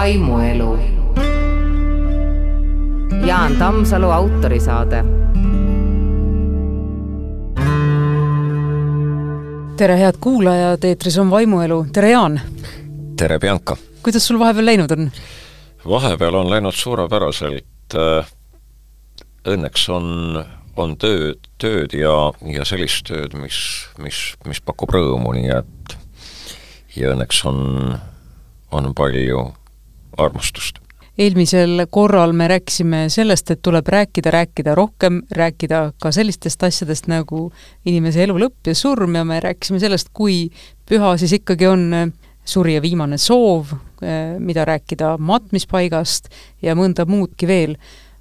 vaimuelu. Jaan Tammsalu autorisaade. tere, head kuulajad, eetris on Vaimuelu, tere Jaan! tere, Bianca! kuidas sul vahepeal läinud on? vahepeal on läinud suurepäraselt, õnneks on, on tööd, tööd ja, ja sellist tööd, mis, mis, mis pakub rõõmu, nii et ja õnneks on, on palju armastust. eelmisel korral me rääkisime sellest, et tuleb rääkida, rääkida rohkem, rääkida ka sellistest asjadest nagu inimese elu lõpp ja surm ja me rääkisime sellest, kui püha siis ikkagi on suri ja viimane soov, mida rääkida matmispaigast ja mõnda muudki veel.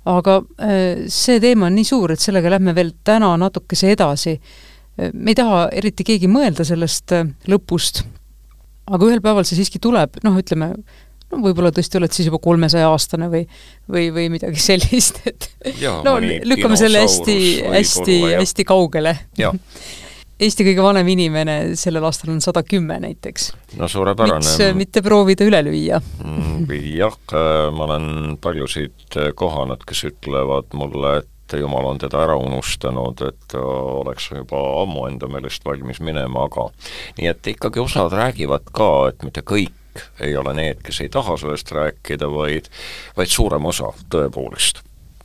aga see teema on nii suur, et sellega lähme veel täna natukese edasi. me ei taha eriti keegi mõelda sellest lõpust, aga ühel päeval see siiski tuleb, noh, ütleme, no võib-olla tõesti oled siis juba kolmesaja-aastane või või, või midagi sellist, et ja, no lükkame selle hästi, hästi, hästi kaugele. Eesti kõige vanem inimene sellel aastal on sada kümme näiteks. no suurepärane. miks mitte proovida üle lüüa mm, jah, ma olen paljusid kohanud, kes ütlevad mulle, et jumal on teda ära unustanud, et oleks juba ammu enda meelest valmis minema, aga nii et ikkagi osad räägivad ka, et mitte kõik ei ole need, kes ei taha sellest rääkida, vaid, vaid suurem osa tõepoolest.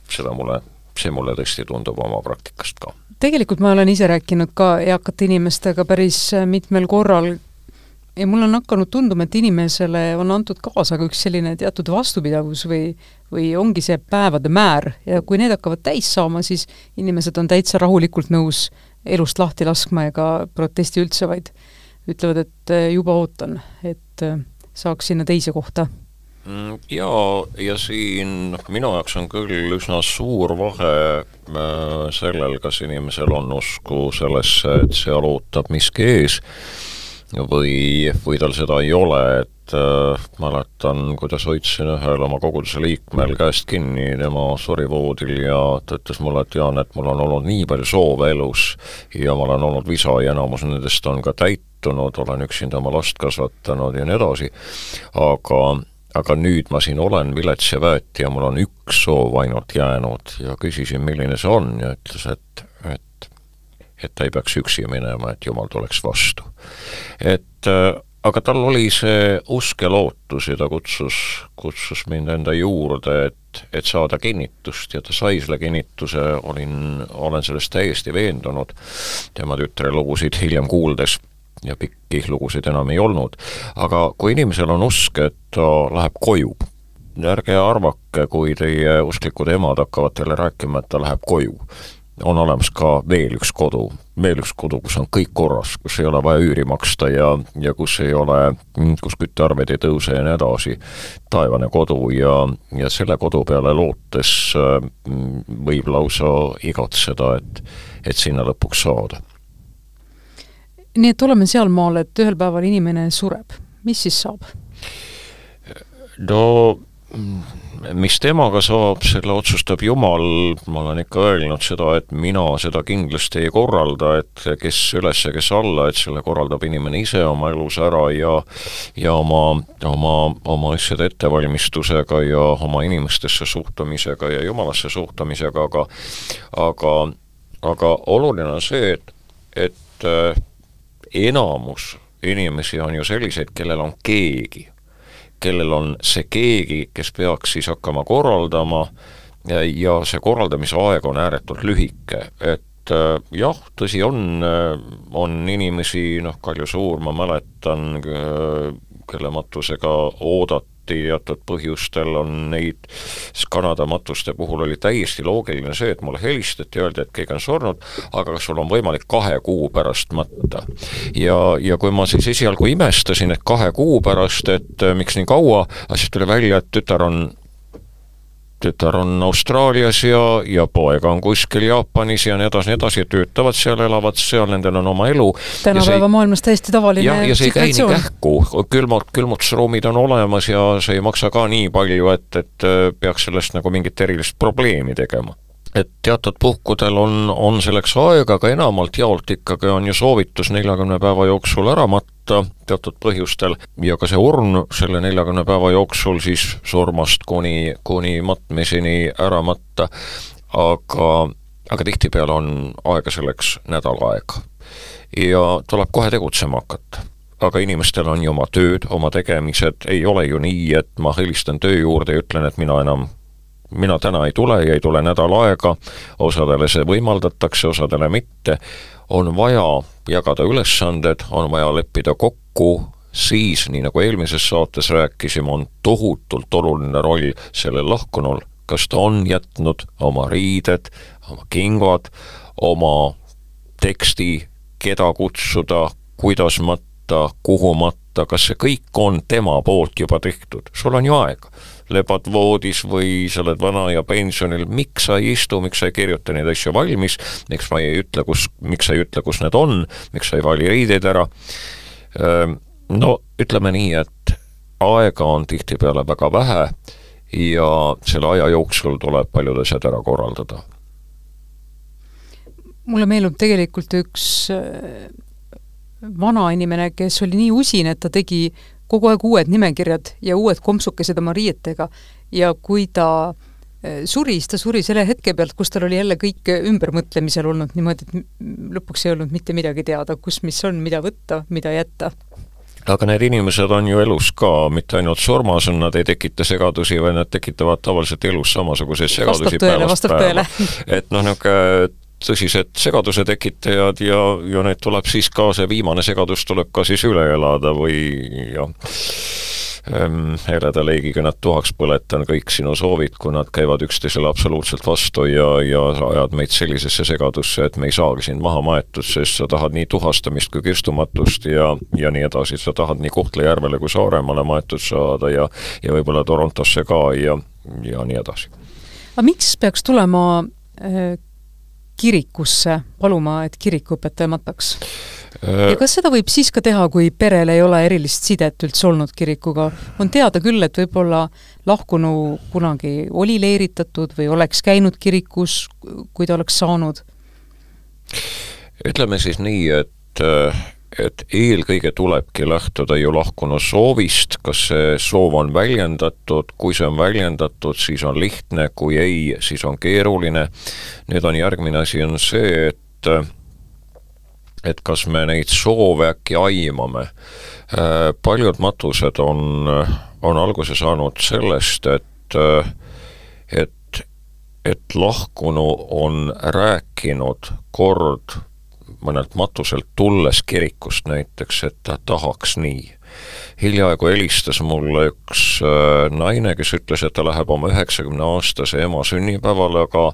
seda mulle, see mulle tõesti tundub oma praktikast ka tegelikult ma olen ise rääkinud ka eakate inimestega päris mitmel korral ja mul on hakanud tunduma, et inimesele on antud kaasa ka üks selline teatud vastupidavus või või ongi see päevade määr ja kui need hakkavad täis saama, siis inimesed on täitsa rahulikult nõus elust lahti laskma ega protesti üldse, vaid ütlevad, et juba ootan, et saaks sinna teise kohta. Mm, jaa, ja siin noh, minu jaoks on küll üsna suur vahe äh, sellel, kas inimesel on usku sellesse, et seal ootab miski ees või, või tal seda ei ole, et äh, mäletan, kuidas hoidsin ühel oma koguduse liikmel käest kinni, tema suri voodil ja ta ütles mulle, et Jaan, et mul on olnud nii palju soove elus ja ma olen olnud visa ja enamus nendest on ka täitunud, olen üksinda oma last kasvatanud ja nii edasi, aga aga nüüd ma siin olen vilets ja väeti ja mul on üks soov ainult jäänud ja küsisin, milline see on ja ütles, et, et et ta ei peaks üksi minema, et jumal tuleks vastu. et äh, aga tal oli see usk ja lootus ja ta kutsus, kutsus mind enda juurde, et, et saada kinnitust ja ta sai selle kinnituse, olin, olen sellest täiesti veendunud, tema tütre lugusid hiljem kuuldes ja pikki lugusid enam ei olnud. aga kui inimesel on usk, et ta läheb koju, ärge arvake, kui teie usklikud emad hakkavad teile rääkima, et ta läheb koju. On olemas ka veel üks kodu, veel üks kodu, kus on kõik korras, kus ei ole vaja üüri maksta ja, ja kus ei ole, kus küttearved ei tõuse ja nii edasi, taevane kodu ja, ja selle kodu peale lootes võib lausa igatseda, et, et sinna lõpuks saada. Nii et oleme sealmaal, et ühel päeval inimene sureb, mis siis saab? no mis temaga saab, selle otsustab Jumal, ma olen ikka öelnud seda, et mina seda kindlasti ei korralda, et kes üles ja kes alla, et selle korraldab inimene ise oma elus ära ja ja oma, oma, oma asjade ettevalmistusega ja oma inimestesse suhtumisega ja Jumalasse suhtumisega, aga aga, aga oluline on see, et, et enamus inimesi on ju selliseid, kellel on keegi, kellel on see keegi, kes peaks siis hakkama korraldama ja, ja see korraldamise aeg on ääretult lühike, et äh, jah, tõsi on, äh, on inimesi, noh, Kalju Suur, ma mäletan, äh, kelle matusega oodati teatud põhjustel on neid, Kanada matuste puhul oli täiesti loogiline see, et mulle helistati, öeldi, et keegi on surnud, aga kas sul on võimalik kahe kuu pärast matta. ja, ja kui ma siis esialgu imestasin, et kahe kuu pärast, et miks nii kaua, siis tuli välja, et tütar on tütar on Austraalias ja, ja poeg on kuskil Jaapanis ja nii edasi, nii edasi, töötavad seal, elavad seal, nendel on oma elu. tänapäeva maailmas täiesti tavaline ja, ja see ei käi nii kähku, külmut, külmutusruumid on olemas ja see ei maksa ka nii palju, et, et peaks sellest nagu mingit erilist probleemi tegema. Et teatud puhkudel on, on selleks aega, aga enamalt jaolt ikkagi on ju soovitus neljakümne päeva jooksul ära matta, võtta teatud põhjustel ja ka see orn selle neljakümne päeva jooksul siis surmast kuni, kuni matmiseni ära matta, aga, aga tihtipeale on aega selleks nädal aega. ja tuleb kohe tegutsema hakata. Aga inimestel on ju oma tööd, oma tegemised, ei ole ju nii, et ma helistan töö juurde ja ütlen, et mina enam mina täna ei tule ja ei tule nädal aega, osadele see võimaldatakse, osadele mitte, on vaja jagada ülesanded, on vaja leppida kokku, siis, nii nagu eelmises saates rääkisime, on tohutult oluline roll sellel lahkunul, kas ta on jätnud oma riided, oma kingad, oma teksti, keda kutsuda, kuidas matta, kuhu matta, kas see kõik on tema poolt juba tehtud, sul on ju aega lebad voodis või sa oled vana ja pensionil, miks sa ei istu, miks sa ei kirjuta neid asju valmis, miks ma ei ütle, kus, miks sa ei ütle, kus need on, miks sa ei vali riideid ära, no ütleme nii, et aega on tihtipeale väga vähe ja selle aja jooksul tuleb paljud asjad ära korraldada. mulle meenub tegelikult üks äh, vanainimene, kes oli nii usin, et ta tegi kogu aeg uued nimekirjad ja uued kompsukesed oma riietega ja kui ta eh, suri, siis ta suri selle hetke pealt, kus tal oli jälle kõik ümbermõtlemisel olnud niimoodi, et lõpuks ei olnud mitte midagi teada, kus mis on, mida võtta, mida jätta aga need inimesed on ju elus ka, mitte ainult surmas on, nad ei tekita segadusi, vaid nad tekitavad tavaliselt elus samasuguseid segadusi tõele, vastab tõele. et noh, niisugune tõsised segaduse tekitajad ja, ja need tuleb siis ka, see viimane segadus tuleb ka siis üle elada või jah, ehm, heleda leigiga nad tuhaks põletan kõik sinu soovid, kui nad käivad üksteisele absoluutselt vastu ja, ja ajad meid sellisesse segadusse, et me ei saagi sind maha maetud, sest sa tahad nii tuhastamist kui kirstumatust ja, ja nii edasi, sa tahad nii Kohtla-Järvele kui Saaremaale maetud saada ja ja võib-olla Torontosse ka ja, ja nii edasi. aga miks peaks tulema äh, kirikusse paluma, et kirikuõpetaja mataks? Äh, ja kas seda võib siis ka teha, kui perel ei ole erilist sidet üldse olnud kirikuga? on teada küll, et võib-olla lahkunu kunagi oli leeritatud või oleks käinud kirikus, kui ta oleks saanud? ütleme siis nii, et äh, et eelkõige tulebki lähtuda ju lahkunu soovist, kas see soov on väljendatud, kui see on väljendatud, siis on lihtne, kui ei, siis on keeruline. nüüd on järgmine asi, on see, et et kas me neid soove äkki aimame. paljud matused on, on alguse saanud sellest, et et, et lahkunu on rääkinud kord mõnelt matuselt tulles kirikust näiteks, et ta tahaks nii. hiljaaegu helistas mulle üks äh, naine, kes ütles, et ta läheb oma üheksakümne aastase ema sünnipäevale, aga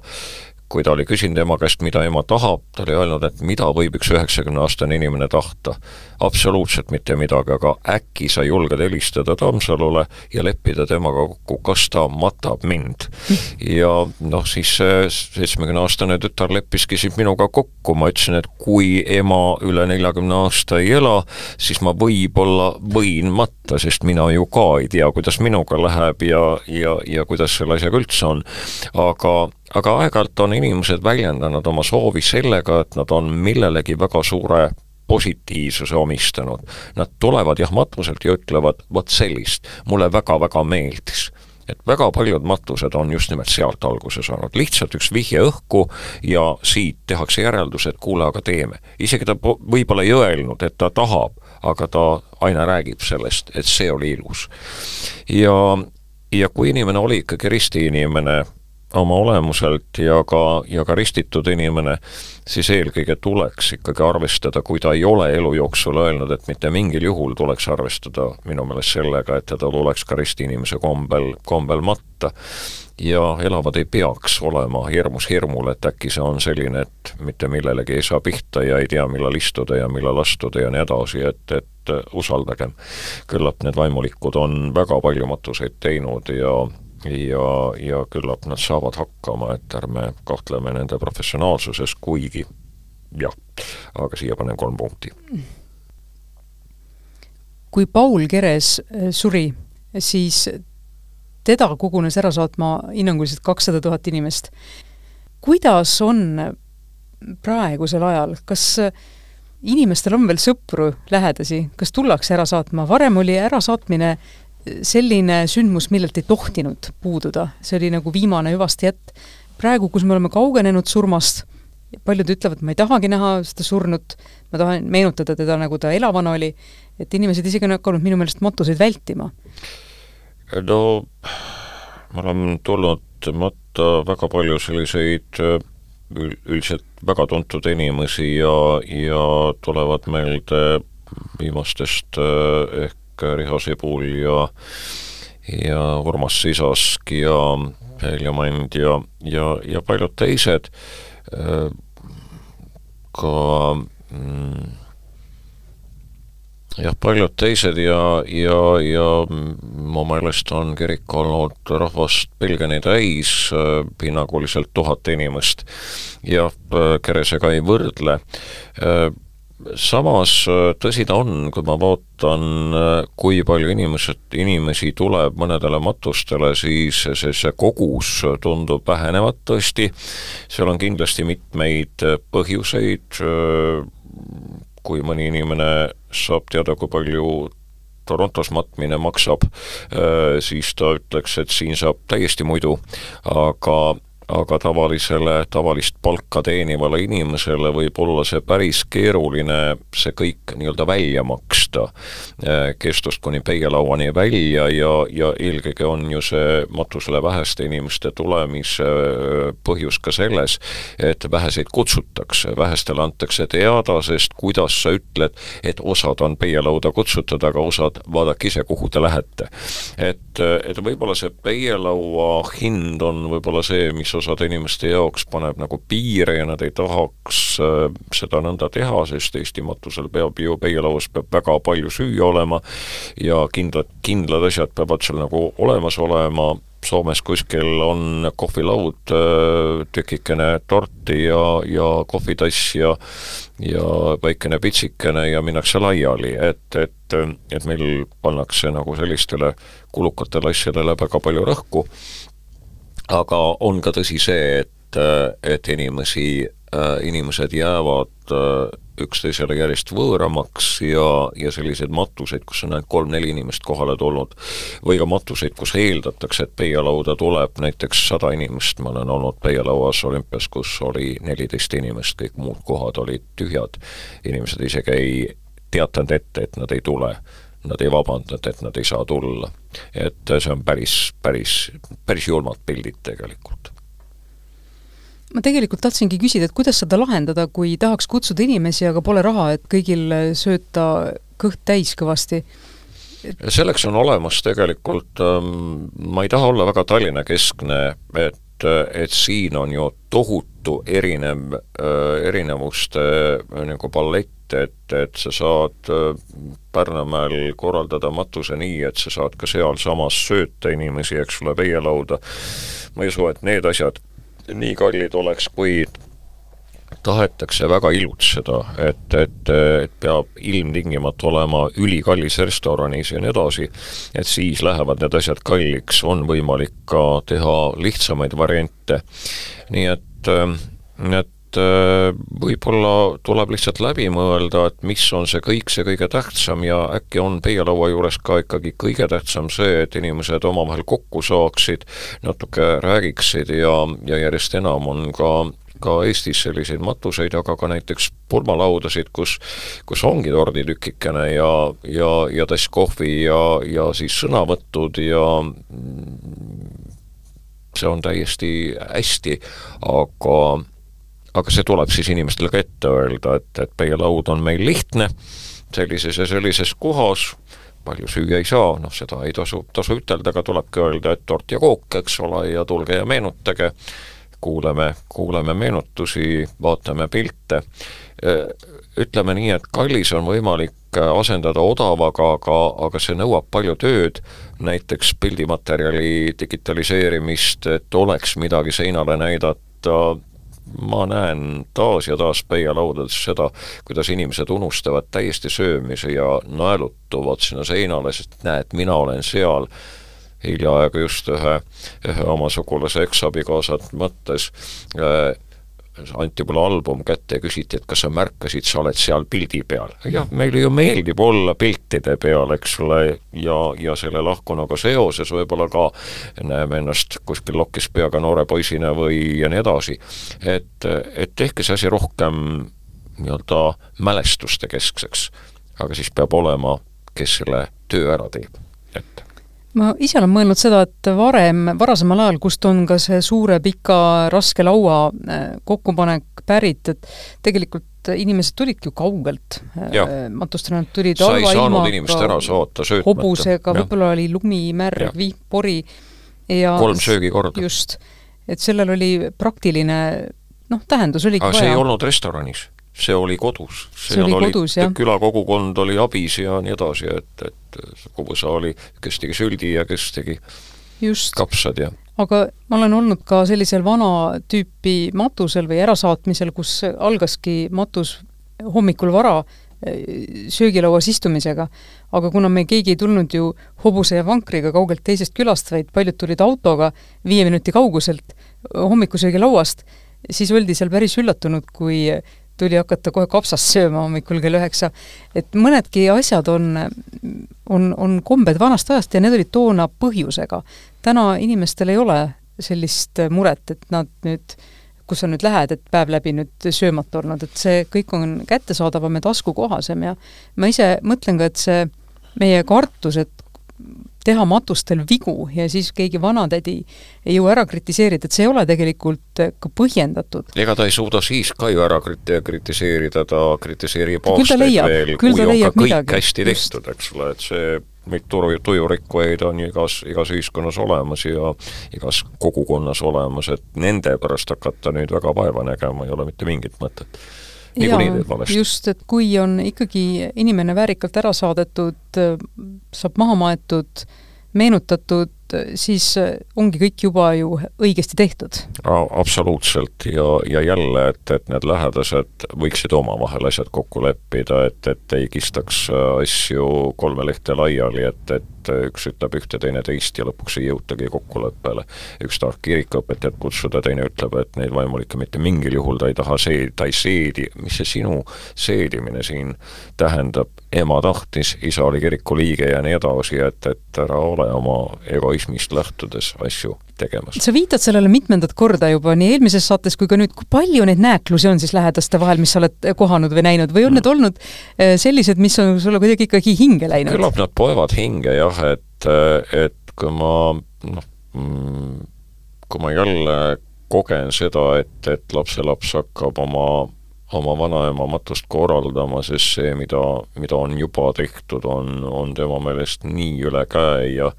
kui ta oli küsinud ema käest, mida ema tahab, ta oli öelnud, et mida võib üks üheksakümne-aastane inimene tahta. absoluutselt mitte midagi, aga äkki sa julged helistada Tammsalule ja leppida temaga kokku, kas ta matab mind. ja noh, siis see seitsmekümne-aastane tütar leppiski siis minuga kokku, ma ütlesin, et kui ema üle neljakümne aasta ei ela, siis ma võib-olla võin matta, sest mina ju ka ei tea, kuidas minuga läheb ja, ja, ja kuidas selle asjaga üldse on. aga aga aeg-ajalt on inimesed väljendanud oma soovi sellega, et nad on millelegi väga suure positiivsuse omistanud. Nad tulevad jah matuselt ja ütlevad vot sellist, mulle väga-väga meeldis et väga paljud matused on just nimelt sealt alguse saanud, lihtsalt üks vihje õhku ja siit tehakse järeldus, et kuule, aga teeme. isegi ta võib-olla ei öelnud, et ta tahab, aga ta aina räägib sellest, et see oli ilus. ja, ja kui inimene oli ikkagi ristiinimene, oma olemuselt ja ka, ja ka ristitud inimene, siis eelkõige tuleks ikkagi arvestada, kui ta ei ole elu jooksul öelnud, et mitte mingil juhul tuleks arvestada minu meelest sellega, et teda tuleks ka ristiinimese kombel, kombel matta. ja elavad ei peaks olema hirmus hirmul, et äkki see on selline, et mitte millelegi ei saa pihta ja ei tea, millal istuda ja millal astuda ja nii edasi, et, et usaldagem. küllap need vaimulikud on väga palju matuseid teinud ja ja, ja küllap nad saavad hakkama, et ärme kahtleme nende professionaalsuses, kuigi jah, aga siia panen kolm punkti. kui Paul Keres äh, suri, siis teda kogunes ära saatma hinnanguliselt kakssada tuhat inimest. kuidas on praegusel ajal, kas inimestel on veel sõpru, lähedasi, kas tullakse ära saatma, varem oli ärasaatmine selline sündmus, millelt ei tohtinud puududa, see oli nagu viimane hüvasti jätt. praegu, kus me oleme kaugenenud surmast, paljud ütlevad, ma ei tahagi näha seda surnut, ma tahan meenutada teda, nagu ta elavana oli, et inimesed isegi on hakanud minu meelest matuseid vältima. no ma olen tulnud matta väga palju selliseid üldiselt väga tuntud inimesi ja, ja tulevad meelde viimastest ehk Riho Sibul ja ja Urmas Sisask ja Helja Mand ja, ja, ja paljud teised ka mm, jah, paljud teised ja, ja, ja mu meelest on kirik olnud rahvast pilgeni täis, hinnanguliselt tuhat inimest. jah, Keresega ei võrdle. Samas tõsi ta on, kui ma vaatan, kui palju inimesed, inimesi tuleb mõnedele matustele, siis see, see kogus tundub vähenevat tõesti, seal on kindlasti mitmeid põhjuseid, kui mõni inimene saab teada, kui palju Torontos matmine maksab, äh, siis ta ütleks, et siin saab täiesti muidu, aga aga tavalisele, tavalist palka teenivale inimesele võib olla see päris keeruline, see kõik nii-öelda välja maksta eh, kestust kuni peielauani välja ja, ja eelkõige on ju see matusele väheste inimeste tulemise eh, põhjus ka selles, et väheseid kutsutakse, vähestele antakse teada, sest kuidas sa ütled, et osad on peielauda kutsutud, aga osad vaadake ise, kuhu te lähete. et, et võib-olla see peielaua hind on võib-olla see, mis osade inimeste jaoks paneb nagu piire ja nad ei tahaks äh, seda nõnda teha, sest Eesti matusel peab ju, peielauas peab väga palju süüa olema ja kindlad, kindlad asjad peavad seal nagu olemas olema, Soomes kuskil on kohvilaud, äh, tükikene torti ja, ja kohvitass ja ja väikene pitsikene ja minnakse laiali, et, et, et meil pannakse nagu sellistele kulukatele asjadele väga palju rõhku aga on ka tõsi see, et, et inimesi, inimesed jäävad üksteisele järjest võõramaks ja, ja selliseid matuseid, kus on ainult kolm-neli inimest kohale tulnud, või ka matuseid, kus eeldatakse, et peialauda tuleb. Näiteks sada inimest, ma olen olnud peialauas olümpias, kus oli neliteist inimest, kõik muud kohad olid tühjad, inimesed isegi ei teatanud ette, et nad ei tule nad ei vabandanud, et nad ei saa tulla. et see on päris, päris, päris julmad pildid tegelikult ma tegelikult tahtsingi küsida, et kuidas seda lahendada, kui tahaks kutsuda inimesi, aga pole raha, et kõigil sööta kõht täis kõvasti? selleks on olemas tegelikult ähm,, ma ei taha olla väga Tallinna-keskne, et et siin on ju tohutu erinev, äh, erinevuste äh, nagu ballett, et, et sa saad äh, Pärnumäel korraldada matuse nii, et sa saad ka sealsamas sööta inimesi, eks ole, peielauda. ma ei usu, et need asjad nii kallid oleks, kui tahetakse väga ilutseda, et, et, et peab ilmtingimata olema ülikallis restoranis ja nii edasi, et siis lähevad need asjad kalliks, on võimalik ka teha lihtsamaid variante. nii et, et võib-olla tuleb lihtsalt läbi mõelda, et mis on see kõik, see kõige tähtsam ja äkki on peielaua juures ka ikkagi kõige tähtsam see, et inimesed omavahel kokku saaksid, natuke räägiksid ja, ja järjest enam on ka ka Eestis selliseid matuseid, aga ka näiteks pulmalaudasid, kus, kus ongi torditükikene ja, ja, ja tass kohvi ja, ja siis sõnavõtud ja see on täiesti hästi, aga aga see tuleb siis inimestele ka ette öelda, et, et meie laud on meil lihtne, sellises ja sellises kohas, palju süüa ei saa, noh seda ei tasu, tasu ütelda, aga tulebki öelda, et tort ja kook, eks ole, ja tulge ja meenutage. Kuuleme, kuuleme meenutusi, vaatame pilte. ütleme nii, et kallis on võimalik asendada odavaga, aga, aga see nõuab palju tööd, näiteks pildimaterjali digitaliseerimist, et oleks midagi seinale näidata, ma näen taas ja taas peialaudades seda, kuidas inimesed unustavad täiesti söömise ja naelutuvad sinna seinale, sest näed, mina olen seal hiljaaegu just ühe, ühe oma sugulase eksabikaasat mõttes äh, anti mulle album kätte ja küsiti, et kas sa märkasid, sa oled seal pildi peal. jah, meile ju meeldib olla piltide peal, eks ole, ja, ja selle lahkunuga seoses võib-olla ka näeme ennast kuskil lokkis peaga noore poisina või ja nii edasi. et, et tehke see asi rohkem nii-öelda mälestuste keskseks, aga siis peab olema, kes selle töö ära teeb, et ma ise olen mõelnud seda, et varem, varasemal ajal, kust on ka see suure pika raske laua äh, kokkupanek pärit, et tegelikult inimesed tulidki ju kaugelt äh, matustele, nad tulid sa ei saanud inimest ära saata söötmata. hobusega, võib-olla oli lumi, märg, vihm, pori ja kolm söögikorda. just. et sellel oli praktiline noh, tähendus oligi aga vaja. see ei olnud restoranis see oli kodus. see oli kodus, jah. külakogukond oli abis ja nii edasi, et, et kogusa oli, kes tegi süldi ja kes tegi Just. kapsad ja aga ma olen olnud ka sellisel vana tüüpi matusel või ärasaatmisel, kus algaski matus hommikul vara eh, söögilauas istumisega, aga kuna me keegi ei tulnud ju hobuse ja vankriga kaugelt teisest külast, vaid paljud tulid autoga viie minuti kauguselt hommikusöögilauast, siis oldi seal päris üllatunud, kui tuli hakata kohe kapsast sööma hommikul kell üheksa. et mõnedki asjad on, on, on kombed vanast ajast ja need olid toona põhjusega. täna inimestel ei ole sellist muret, et nad nüüd kus sa nüüd lähed, et päev läbi nüüd söömata olnud, et see kõik on kättesaadavam ja taskukohasem ja ma ise mõtlen ka, et see meie kartus, et teha matustel vigu ja siis keegi vanatädi ei jõua ära kritiseerida, et see ei ole tegelikult ka põhjendatud. ega ta ei suuda siis ka ju ära kritiseerida, ta kritiseerib aastaid veel, kui on ka kõik midagi. hästi tehtud, eks ole, et see neid turu, tujurikkujaid on igas, igas ühiskonnas olemas ja igas kogukonnas olemas, et nende pärast hakata nüüd väga vaeva nägema ei ole mitte mingit mõtet niikuinii teed valesti. just, et kui on ikkagi inimene väärikalt ära saadetud, saab maha maetud, meenutatud, siis ongi kõik juba ju õigesti tehtud. absoluutselt ja, ja jälle, et, et need lähedased võiksid omavahel asjad kokku leppida, et, et ei kistaks asju kolme lehte laiali, et, et üks ütleb ühte, teine teist ja lõpuks ei jõutagi kokkuleppele. üks tahab kirikuõpetajat kutsuda, teine ütleb, et neid vaimulikke mitte mingil juhul ta ei taha seedi, ta ei seedi, mis see sinu seedimine siin tähendab, ema tahtis, isa oli kiriku liige ja nii edasi, et, et ära ole oma egoismist lähtudes asju tegemas. sa viitad sellele mitmendat korda juba nii eelmises saates kui ka nüüd, kui palju neid nääklusi on siis lähedaste vahel, mis sa oled kohanud või näinud või on mm. need olnud eh, sellised, mis on sulle kuidagi ikkagi hinge läinud? küllap nad poevad hinge jah, et, et kui ma noh, mm, kui ma jälle kogen seda, et, et lapselaps hakkab oma oma vanaema matust korraldama, sest see, mida, mida on juba tehtud, on, on tema meelest nii üle käe ja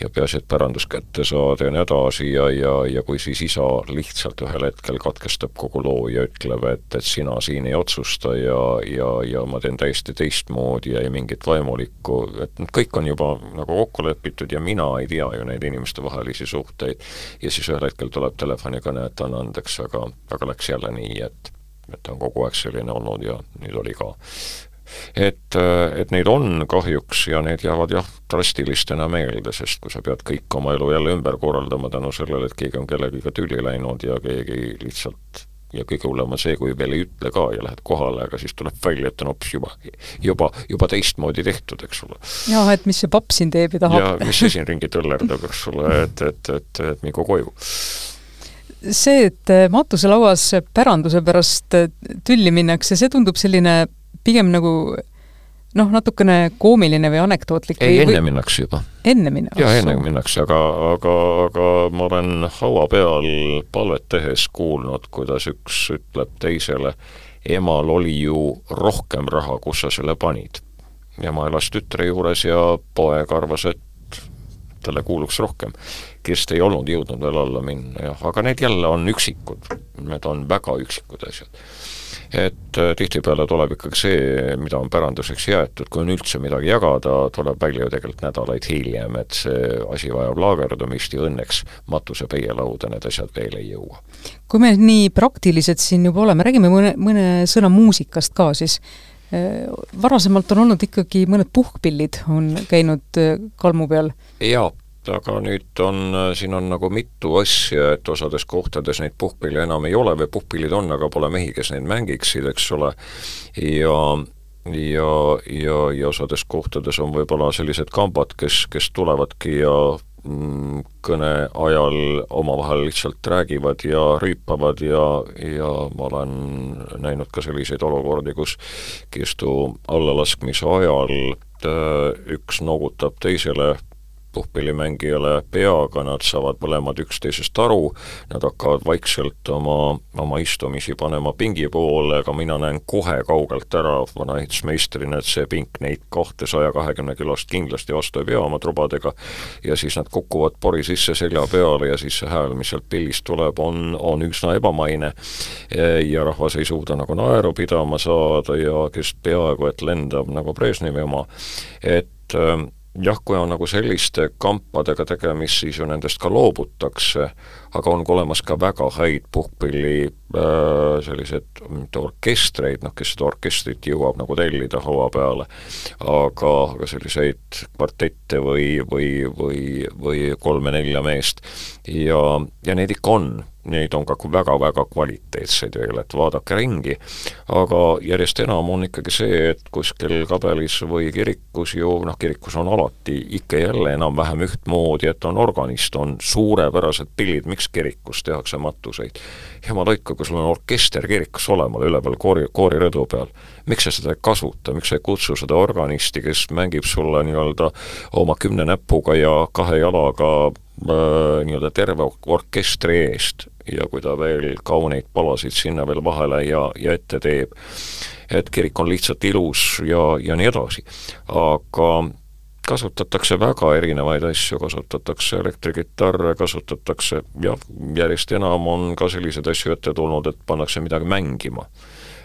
ja peaasi, et pärandus kätte saada ja nii edasi ja, ja, ja kui siis isa lihtsalt ühel hetkel katkestab kogu loo ja ütleb, et, et sina siin ei otsusta ja, ja, ja ma teen täiesti teistmoodi ja ei mingit vaimulikku, et kõik on juba nagu kokku lepitud ja mina ei tea ju neid inimestevahelisi suhteid. ja siis ühel hetkel tuleb telefonikõne, et anna andeks, aga, aga läks jälle nii, et et ta on kogu aeg selline olnud ja nüüd oli ka. et, et neid on kahjuks ja need jäävad jah, drastilistena meelde, sest kui sa pead kõik oma elu jälle ümber korraldama tänu sellele, et keegi on kellegiga tüli läinud ja keegi lihtsalt ja kõige hullem on see, kui veel ei ütle ka ja lähed kohale, aga siis tuleb välja, et on hoopis juba, juba, juba teistmoodi tehtud, eks ole. jah, et mis see papp siin teeb ja tahab. ja mis see siin ringi töllerdab, eks ole, et, et, et, et mingu koju see, et äh, matuselauas päranduse pärast äh, tülli minnakse, see tundub selline pigem nagu noh, natukene koomiline või anekdootlik. ei, enne või... minnakse juba. enne minnakse? jaa, enne minnakse, aga, aga, aga ma olen haua peal palvet tehes kuulnud, kuidas üks ütleb teisele, emal oli ju rohkem raha, kus sa selle panid. ema elas tütre juures ja poeg arvas, et talle kuuluks rohkem kes ei olnud jõudnud veel alla minna, jah, aga need jälle on üksikud, need on väga üksikud asjad. et äh, tihtipeale tuleb ikkagi see, mida on päranduseks jäetud, kui on üldse midagi jagada, tuleb välja ju tegelikult nädalaid hiljem, et see asi vajab laagerdumist ja õnneks matuse peielauda need asjad veel ei jõua. kui me nii praktilised siin juba oleme, räägime mõne, mõne sõna muusikast ka siis varasemalt on olnud ikkagi mõned puhkpillid, on käinud äh, kalmu peal? jaa, aga nüüd on, siin on nagu mitu asja, et osades kohtades neid puhkpille enam ei ole või puhkpillid on, aga pole mehi, kes neid mängiksid, eks ole, ja ja, ja, ja osades kohtades on võib-olla sellised kambad, kes, kes tulevadki ja kõne ajal omavahel lihtsalt räägivad ja rüüpavad ja, ja ma olen näinud ka selliseid olukordi, kus kirstu allalaskmise ajal äh, üks noogutab teisele puhkpillimängijale peaga, nad saavad mõlemad üksteisest aru, nad hakkavad vaikselt oma, oma istumisi panema pingi poole, aga mina näen kohe kaugelt ära vana ehitusmeistrina, et see pink neid kahte saja kahekümne kilost kindlasti vastu ei pea oma trubadega. Ja siis nad kukuvad pori sisse selja peale ja siis see hääl, mis sealt pillist tuleb, on, on üsna ebamaine. Ja rahvas ei suuda nagu naeru pidama saada ja kes peaaegu et lendab nagu Brežnevi oma, et jah, kui on nagu selliste kampadega tegemist, siis ju nendest ka loobutakse, aga on ka olemas ka väga häid puhkpilli äh, selliseid mitte orkestreid, noh, kes seda orkestrit jõuab nagu tellida haua peale, aga, aga selliseid kvartette või, või, või, või kolme-nelja meest. Ja, ja neid ikka on. Neid on ka väga-väga kvaliteetseid veel, et vaadake ringi, aga järjest enam on ikkagi see, et kuskil kabelis või kirikus ju noh, kirikus on alati ikka jälle enam-vähem ühtmoodi, et on organist, on suurepärased pillid, miks kirikus tehakse matuseid. jumal hoidku, kui sul on orkester kirikus olemas üleval koori, koorirõdu peal, miks sa seda ei kasuta, miks sa ei kutsu seda organisti, kes mängib sulle nii-öelda oma kümne näpuga ja kahe jalaga äh, nii-öelda terve orkestri eest ja kui ta veel kauneid palasid sinna veel vahele ja, ja ette teeb, et kirik on lihtsalt ilus ja, ja nii edasi. aga kasutatakse väga erinevaid asju, kasutatakse elektrikitarre, kasutatakse jah, järjest enam on ka selliseid asju ette tulnud, et pannakse midagi mängima,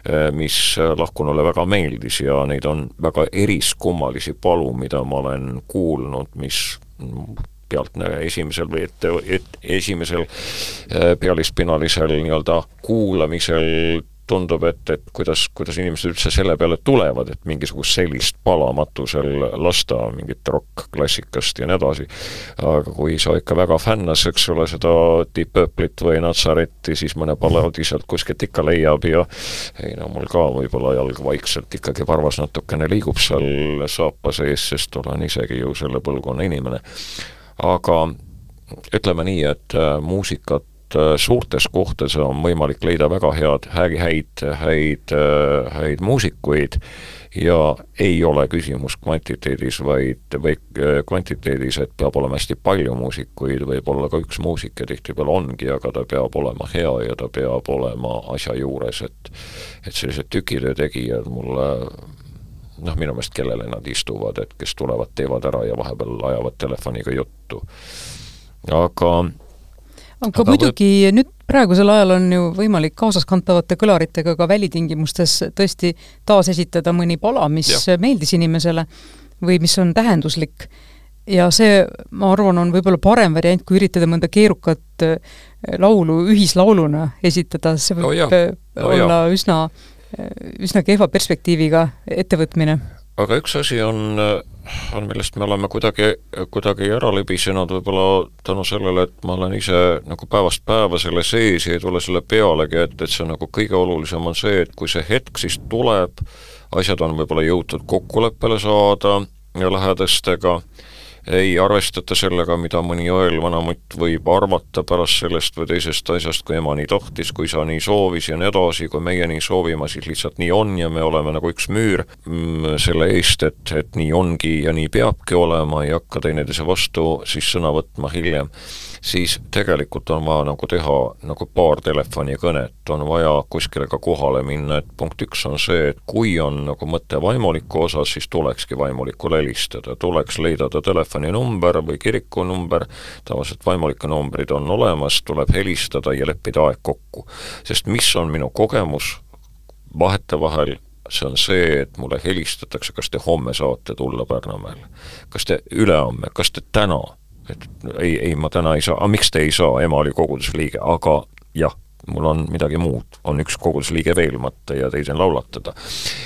eh, mis lahkunule väga meeldis ja neid on väga eriskummalisi palu, mida ma olen kuulnud, mis pealtnäha esimesel või ette, et esimesel eh, pealispinnalisel nii-öelda kuulamisel tundub, et, et kuidas, kuidas inimesed üldse selle peale tulevad, et mingisugust sellist pala matusel lasta, mingit rokk-klassikast ja nii edasi. aga kui sa ikka väga fännas, eks ole, seda Deep Purple'it või Nazaretti, siis mõne balladi sealt kuskilt ikka leiab ja ei no mul ka võib-olla jalg vaikselt ikkagi varvas natukene liigub seal saapa sees, sest olen isegi ju selle põlvkonna inimene. aga ütleme nii, et äh, muusikat Äh, suurtes kohtades on võimalik leida väga head, häid, häid, äh, häid muusikuid ja ei ole küsimus kvantiteedis, vaid, või äh, kvantiteedis, et peab olema hästi palju muusikuid, võib olla ka üks muusik ja tihtipeale ongi, aga ta peab olema hea ja ta peab olema asja juures, et et sellised tükitöö tegijad mulle noh, minu meelest kellele nad istuvad, et kes tulevad, teevad ära ja vahepeal ajavad telefoniga juttu. aga aga muidugi võib... nüüd praegusel ajal on ju võimalik kaasaskantavate kõlaritega ka välitingimustes tõesti taasesitada mõni pala, mis ja. meeldis inimesele või mis on tähenduslik. ja see, ma arvan, on võib-olla parem variant, kui üritada mõnda keerukat äh, laulu ühislauluna esitada, see võib oh, oh, olla jah. üsna, äh, üsna kehva perspektiiviga ettevõtmine. Aga üks asi on on, millest me oleme kuidagi, kuidagi ära libisenud. Võib-olla tänu sellele, et ma olen ise nagu päevast päeva selle sees ja ei tule selle pealegi, et, et see nagu kõige olulisem on see, et kui see hetk siis tuleb, asjad on võib-olla jõutud kokkuleppele saada ja lähedastega, ei arvestata sellega, mida mõni õel vanamutt võib arvata pärast sellest või teisest asjast, kui ema nii tahtis, kui sa nii soovis ja nii edasi, kui meie nii soovime, siis lihtsalt nii on ja me oleme nagu üks müür mm, selle eest, et, et nii ongi ja nii peabki olema, ei hakka teineteise vastu siis sõna võtma hiljem siis tegelikult on vaja nagu teha nagu paar telefonikõnet, on vaja kuskile ka kohale minna, et punkt üks on see, et kui on nagu mõte vaimuliku osas, siis tulekski vaimulikule helistada, tuleks leida ta telefoninumber või kirikunumber, tavaliselt vaimulike numbrid on olemas, tuleb helistada ja leppida aeg kokku. sest mis on minu kogemus? Vahetevahel see on see, et mulle helistatakse, kas te homme saate tulla Pärnumäele, kas te ülehomme, kas te täna et ei, ei, ma täna ei saa, aga miks te ei saa, ema oli koguduse liige, aga jah, mul on midagi muud, on üks kogudusliige veel matta ja teisel laulatada.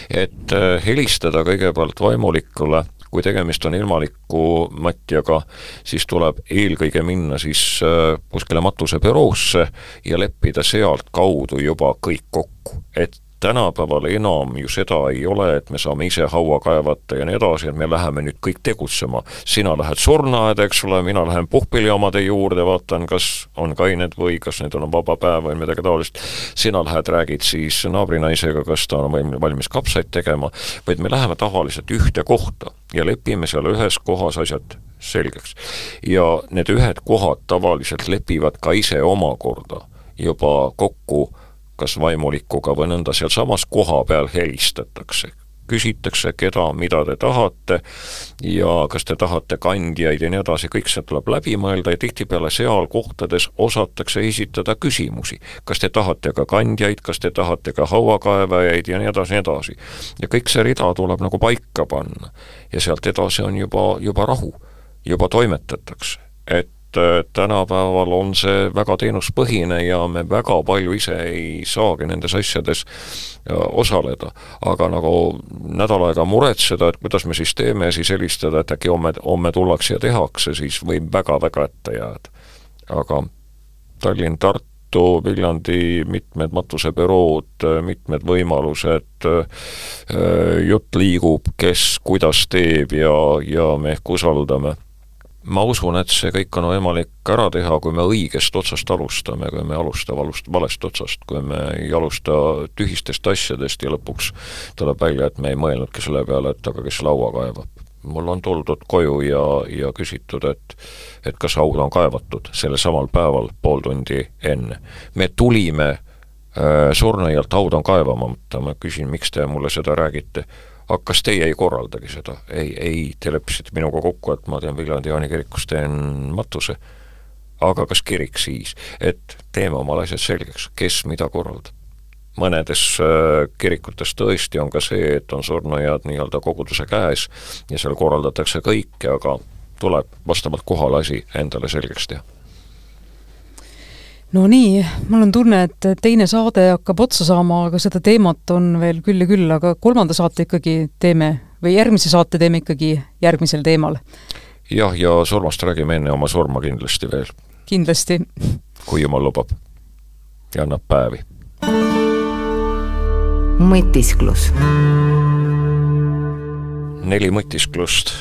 et äh, helistada kõigepealt vaimulikule, kui tegemist on ilmaliku matjaga, siis tuleb eelkõige minna siis äh, kuskile matusebüroosse ja leppida sealtkaudu juba kõik kokku, et tänapäeval enam ju seda ei ole, et me saame ise haua kaevata ja nii edasi, et me läheme nüüd kõik tegutsema. sina lähed surnuaeda, eks ole, mina lähen puhkpilliomade juurde, vaatan, kas on kained või kas neil on vaba päev või midagi taolist. sina lähed, räägid siis naabrinaisega, kas ta on valmis kapsaid tegema, vaid me läheme tavaliselt ühte kohta ja lepime seal ühes kohas asjad selgeks. ja need ühed kohad tavaliselt lepivad ka ise omakorda juba kokku kas vaimulikuga või nõnda, sealsamas kohapeal helistatakse küsitakse, keda, mida te tahate ja kas te tahate kandjaid ja nii edasi, kõik see tuleb läbi mõelda ja tihtipeale seal kohtades osatakse esitada küsimusi. kas te tahate ka kandjaid, kas te tahate ka hauakaevajaid ja nii edasi, nii edasi. ja kõik see rida tuleb nagu paika panna. ja sealt edasi on juba, juba rahu, juba toimetatakse. et tänapäeval on see väga teenuspõhine ja me väga palju ise ei saagi nendes asjades äh, osaleda. aga nagu nädal aega muretseda, et kuidas me siis teeme, siis helistada, et äkki homme, homme tullakse ja tehakse, siis võib väga-väga ette jääda. aga Tallinn, Tartu, Viljandi mitmed matusebürood, mitmed võimalused, äh, jutt liigub, kes kuidas teeb ja, ja me ehk usaldame ma usun, et see kõik on võimalik ära teha, kui me õigest otsast alustame, kui me alusta valust, valest otsast, kui me ei alusta tühistest asjadest ja lõpuks tuleb välja, et me ei mõelnudki selle peale, et aga kes laua kaevab. mul on tuldud koju ja, ja küsitud, et et kas haud on kaevatud sellel samal päeval pool tundi enne. me tulime äh, surnuaialt haud on kaevamata, ma küsin, miks te mulle seda räägite aga kas teie ei korraldagi seda? ei, ei, te leppisite minuga kokku, et ma teen Viljandi Jaani kirikus, teen matuse. aga kas kirik siis? et teeme omale asjad selgeks, kes mida korraldab. mõnedes äh, kirikutes tõesti on ka see, et on surnuaiad nii-öelda koguduse käes ja seal korraldatakse kõike, aga tuleb vastavalt kohale asi endale selgeks teha no nii, mul on tunne, et teine saade hakkab otsa saama, aga seda teemat on veel küll ja küll, aga kolmanda saate ikkagi teeme või järgmise saate teeme ikkagi järgmisel teemal. jah, ja surmast räägime enne oma surma kindlasti veel. kindlasti. kui jumal lubab ja annab päevi. mõtisklus. neli mõtisklust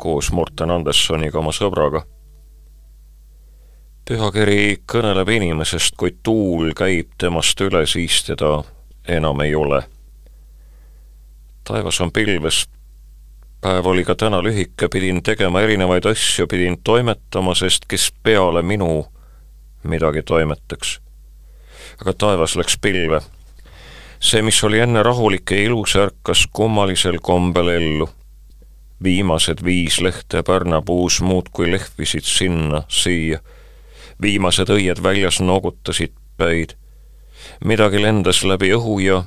koos Morten Andersoniga, oma sõbraga pühakiri kõneleb inimesest, kui tuul käib temast üle, siis teda enam ei ole. taevas on pilves, päev oli ka täna lühike, pidin tegema erinevaid asju, pidin toimetama, sest kes peale minu midagi toimetaks. aga taevas läks pilve. see, mis oli enne rahulik ja ilus, ärkas kummalisel kombel ellu. viimased viis lehte pärnapuus muudkui lehvisid sinna-siia viimased õied väljas noogutasid päid. midagi lendas läbi õhu ja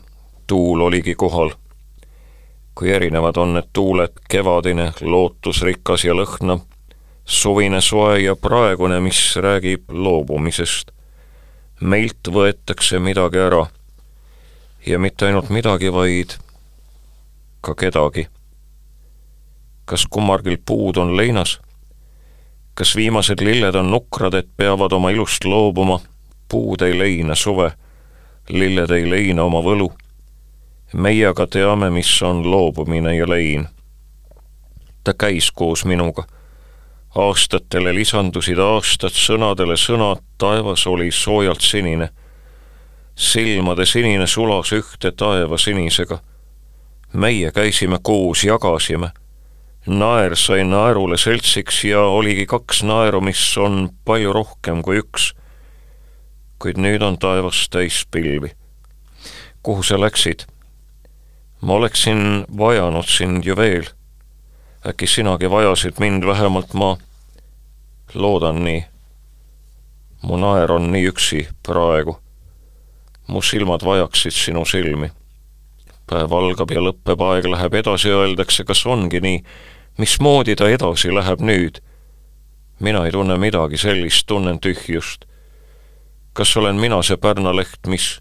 tuul oligi kohal. kui erinevad on need tuuled, kevadine, lootusrikas ja lõhnav, suvine soe ja praegune, mis räägib loobumisest. meilt võetakse midagi ära. ja mitte ainult midagi, vaid ka kedagi. kas kummargil puud on leinas? Kas viimased lilled on nukrad, et peavad oma ilust loobuma? puud ei leina suve, lilled ei leina oma võlu. meie aga teame, mis on loobumine ja lein. ta käis koos minuga. aastatele lisandusid aastad, sõnadele sõnad, taevas oli soojalt sinine. silmade sinine sulas ühte taeva sinisega. meie käisime koos, jagasime naer sai naerule seltsiks ja oligi kaks naeru, mis on palju rohkem kui üks. kuid nüüd on taevas täis pilvi. kuhu sa läksid? ma oleksin vajanud sind ju veel. äkki sinagi vajasid mind, vähemalt ma loodan nii. mu naer on nii üksi praegu. mu silmad vajaksid sinu silmi päev algab ja lõpeb, aeg läheb edasi, öeldakse, kas ongi nii mismoodi ta edasi läheb nüüd? mina ei tunne midagi sellist, tunnen tühjust. kas olen mina see pärnaleht, mis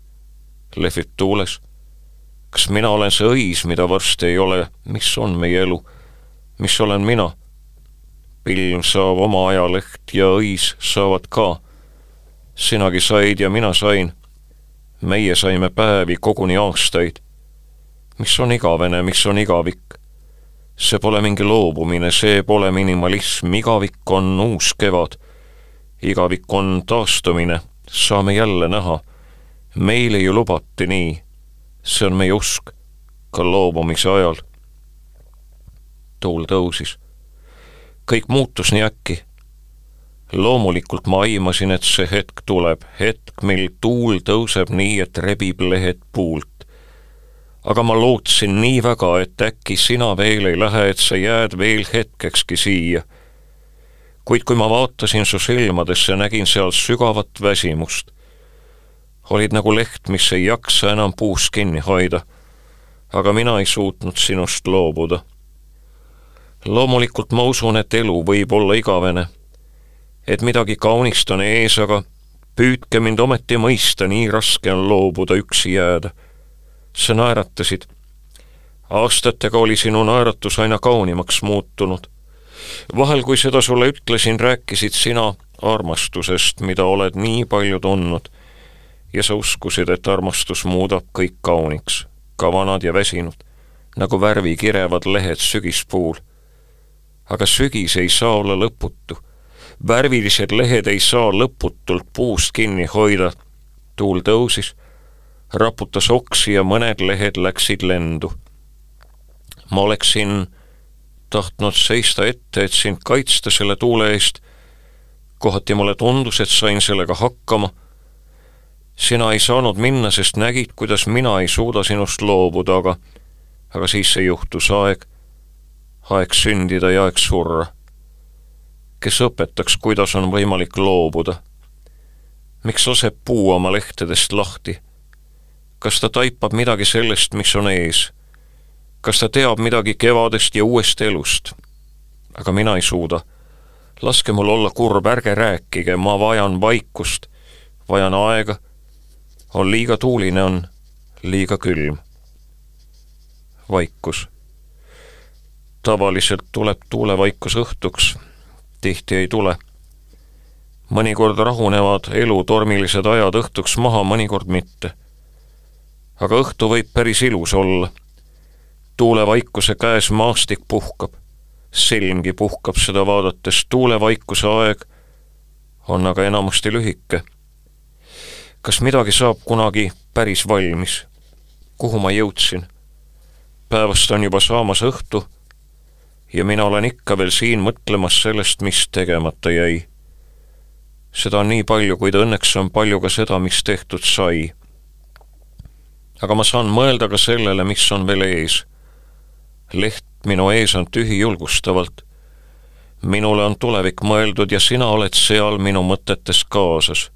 lehvib tuules? kas mina olen see õis, mida varsti ei ole, mis on meie elu, mis olen mina? pilv saab oma ajaleht ja õis saavad ka. sinagi said ja mina sain. meie saime päevi, koguni aastaid. Mis on igavene, mis on igavik? see pole mingi loobumine, see pole minimalism, igavik on uus kevad. igavik on taastumine, saame jälle näha. meile ju lubati nii. see on meie usk, ka loobumise ajal. tuul tõusis. kõik muutus nii äkki. loomulikult ma aimasin, et see hetk tuleb, hetk, mil tuul tõuseb nii, et rebib lehed puult aga ma lootsin nii väga, et äkki sina veel ei lähe, et sa jääd veel hetkekski siia. kuid kui ma vaatasin su silmadesse, nägin seal sügavat väsimust. olid nagu leht, mis ei jaksa enam puust kinni hoida. aga mina ei suutnud sinust loobuda. loomulikult ma usun, et elu võib olla igavene. et midagi kaunist on ees, aga püüdke mind ometi mõista, nii raske on loobuda, üksi jääda sa naeratasid. aastatega oli sinu naeratus aina kaunimaks muutunud. vahel, kui seda sulle ütlesin, rääkisid sina armastusest, mida oled nii palju tundnud. ja sa uskusid, et armastus muudab kõik kauniks, ka vanad ja väsinud, nagu värvikirevad lehed sügispuul. aga sügis ei saa olla lõputu. värvilised lehed ei saa lõputult puust kinni hoida. tuul tõusis raputas oksi ja mõned lehed läksid lendu. ma oleksin tahtnud seista ette, et sind kaitsta selle tuule eest. kohati mulle tundus, et sain sellega hakkama. sina ei saanud minna, sest nägid, kuidas mina ei suuda sinust loobuda, aga, aga siis see juhtus aeg, aeg sündida ja aeg surra. kes õpetaks, kuidas on võimalik loobuda? miks laseb puu oma lehtedest lahti? Kas ta taipab midagi sellest, mis on ees? kas ta teab midagi kevadest ja uuest elust? aga mina ei suuda. laske mul olla kurb, ärge rääkige, ma vajan vaikust, vajan aega. on liiga tuuline, on liiga külm. vaikus. tavaliselt tuleb tuulevaikus õhtuks, tihti ei tule mõnikord rahunevad elu tormilised ajad õhtuks maha, mõnikord mitte aga õhtu võib päris ilus olla. tuulevaikuse käes maastik puhkab, silmgi puhkab seda vaadates, tuulevaikuse aeg on aga enamasti lühike. kas midagi saab kunagi päris valmis? kuhu ma jõudsin? päevast on juba saamas õhtu ja mina olen ikka veel siin mõtlemas sellest, mis tegemata jäi. seda on nii palju, kuid õnneks on palju ka seda, mis tehtud sai aga ma saan mõelda ka sellele, mis on veel ees. leht minu ees on tühi julgustavalt. minule on tulevik mõeldud ja sina oled seal minu mõtetes kaasas.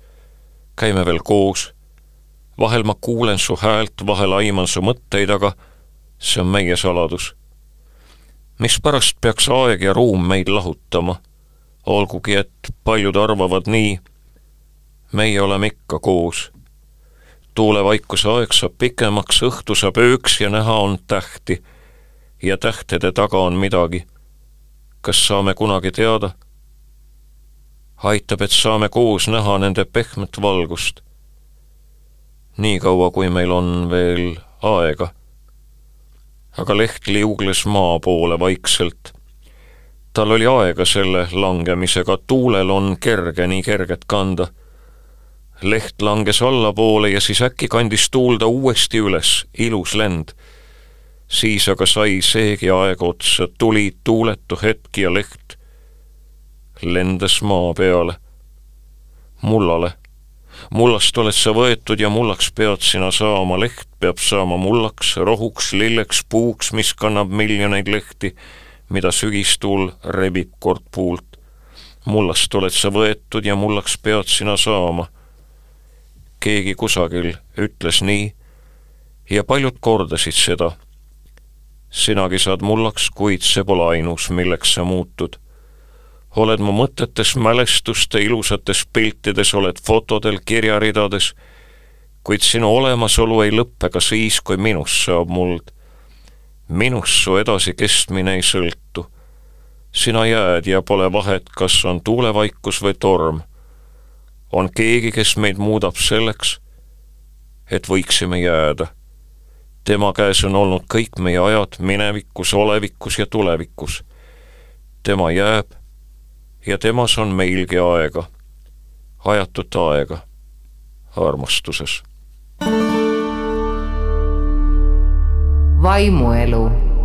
käime veel koos. vahel ma kuulen su häält, vahel aiman su mõtteid, aga see on meie saladus. mispärast peaks aeg ja ruum meid lahutama? olgugi, et paljud arvavad nii. meie oleme ikka koos tuulevaikuse aeg saab pikemaks, õhtu saab ööks ja näha on tähti. ja tähtede taga on midagi. kas saame kunagi teada? aitab, et saame koos näha nende pehmet valgust. niikaua, kui meil on veel aega. aga leht liugles maa poole vaikselt. tal oli aega selle langemisega, tuulel on kerge nii kerget kanda leht langes allapoole ja siis äkki kandis tuulda uuesti üles, ilus lend. siis aga sai seegi aeg otsa, tuli tuuletu hetk ja leht lendas maa peale, mullale. mullast oled sa võetud ja mullaks pead sina saama, leht peab saama mullaks, rohuks, lilleks, puuks, mis kannab miljoneid lehti, mida sügistuul rebib kord puult. mullast oled sa võetud ja mullaks pead sina saama keegi kusagil ütles nii ja paljud kordasid seda. sinagi saad mullaks, kuid see pole ainus, milleks sa muutud. oled mu mõtetes, mälestuste, ilusates piltides, oled fotodel, kirjaridades, kuid sinu olemasolu ei lõppe ka siis, kui minust saab muld. minust su edasikestmine ei sõltu. sina jääd ja pole vahet, kas on tuulevaikus või torm. On keegi, kes meid muudab selleks, et võiksime jääda. tema käes on olnud kõik meie ajad minevikus, olevikus ja tulevikus. tema jääb ja temas on meilgi aega, ajatut aega armastuses. vaimuelu